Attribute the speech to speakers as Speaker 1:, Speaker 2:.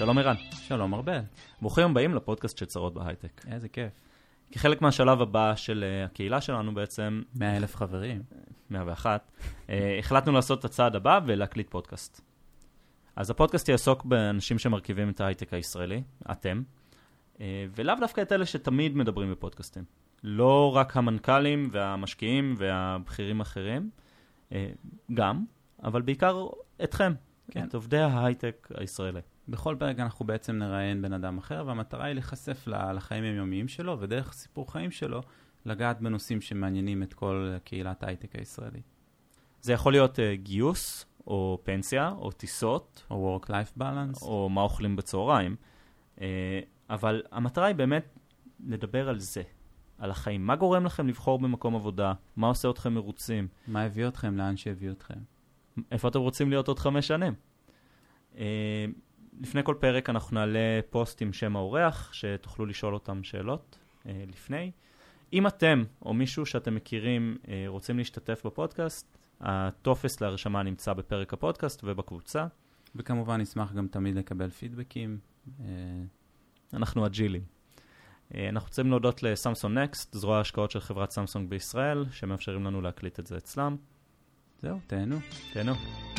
Speaker 1: שלום ערן.
Speaker 2: שלום ארבל.
Speaker 1: ברוכים הבאים לפודקאסט של צרות בהייטק.
Speaker 2: איזה כיף.
Speaker 1: כחלק מהשלב הבא של אה, הקהילה שלנו בעצם,
Speaker 2: 100 אלף חברים.
Speaker 1: 101, אה, החלטנו לעשות את הצעד הבא ולהקליט פודקאסט. אז הפודקאסט יעסוק באנשים שמרכיבים את ההייטק הישראלי, אתם, אה, ולאו דווקא את אלה שתמיד מדברים בפודקאסטים. לא רק המנכ"לים והמשקיעים והבכירים האחרים, גם, אבל בעיקר אתכם,
Speaker 2: כן.
Speaker 1: את עובדי ההייטק הישראלי.
Speaker 2: בכל פרק אנחנו בעצם נראיין בן אדם אחר, והמטרה היא להיחשף לחיים היומיומיים שלו, ודרך סיפור חיים שלו, לגעת בנושאים שמעניינים את כל קהילת ההייטק הישראלית.
Speaker 1: זה יכול להיות uh, גיוס, או פנסיה, או טיסות,
Speaker 2: או Work-Life Balance.
Speaker 1: או מה אוכלים בצהריים, uh, אבל המטרה היא באמת לדבר על זה, על החיים. מה גורם לכם לבחור במקום עבודה? מה עושה אתכם מרוצים?
Speaker 2: מה הביא אתכם לאן שהביא אתכם?
Speaker 1: איפה אתם רוצים להיות עוד חמש שנים? אה, לפני כל פרק אנחנו נעלה פוסט עם שם האורח, שתוכלו לשאול אותם שאלות אה, לפני. אם אתם או מישהו שאתם מכירים אה, רוצים להשתתף בפודקאסט, הטופס להרשמה נמצא בפרק הפודקאסט ובקבוצה.
Speaker 2: וכמובן נשמח גם תמיד לקבל פידבקים. אה,
Speaker 1: אנחנו אג'ילים. אה, אנחנו רוצים להודות לסמסונג נקסט, זרוע ההשקעות של חברת סמסונג בישראל, שמאפשרים לנו להקליט את זה אצלם.
Speaker 2: Entendeu? Tendo,
Speaker 1: tendo.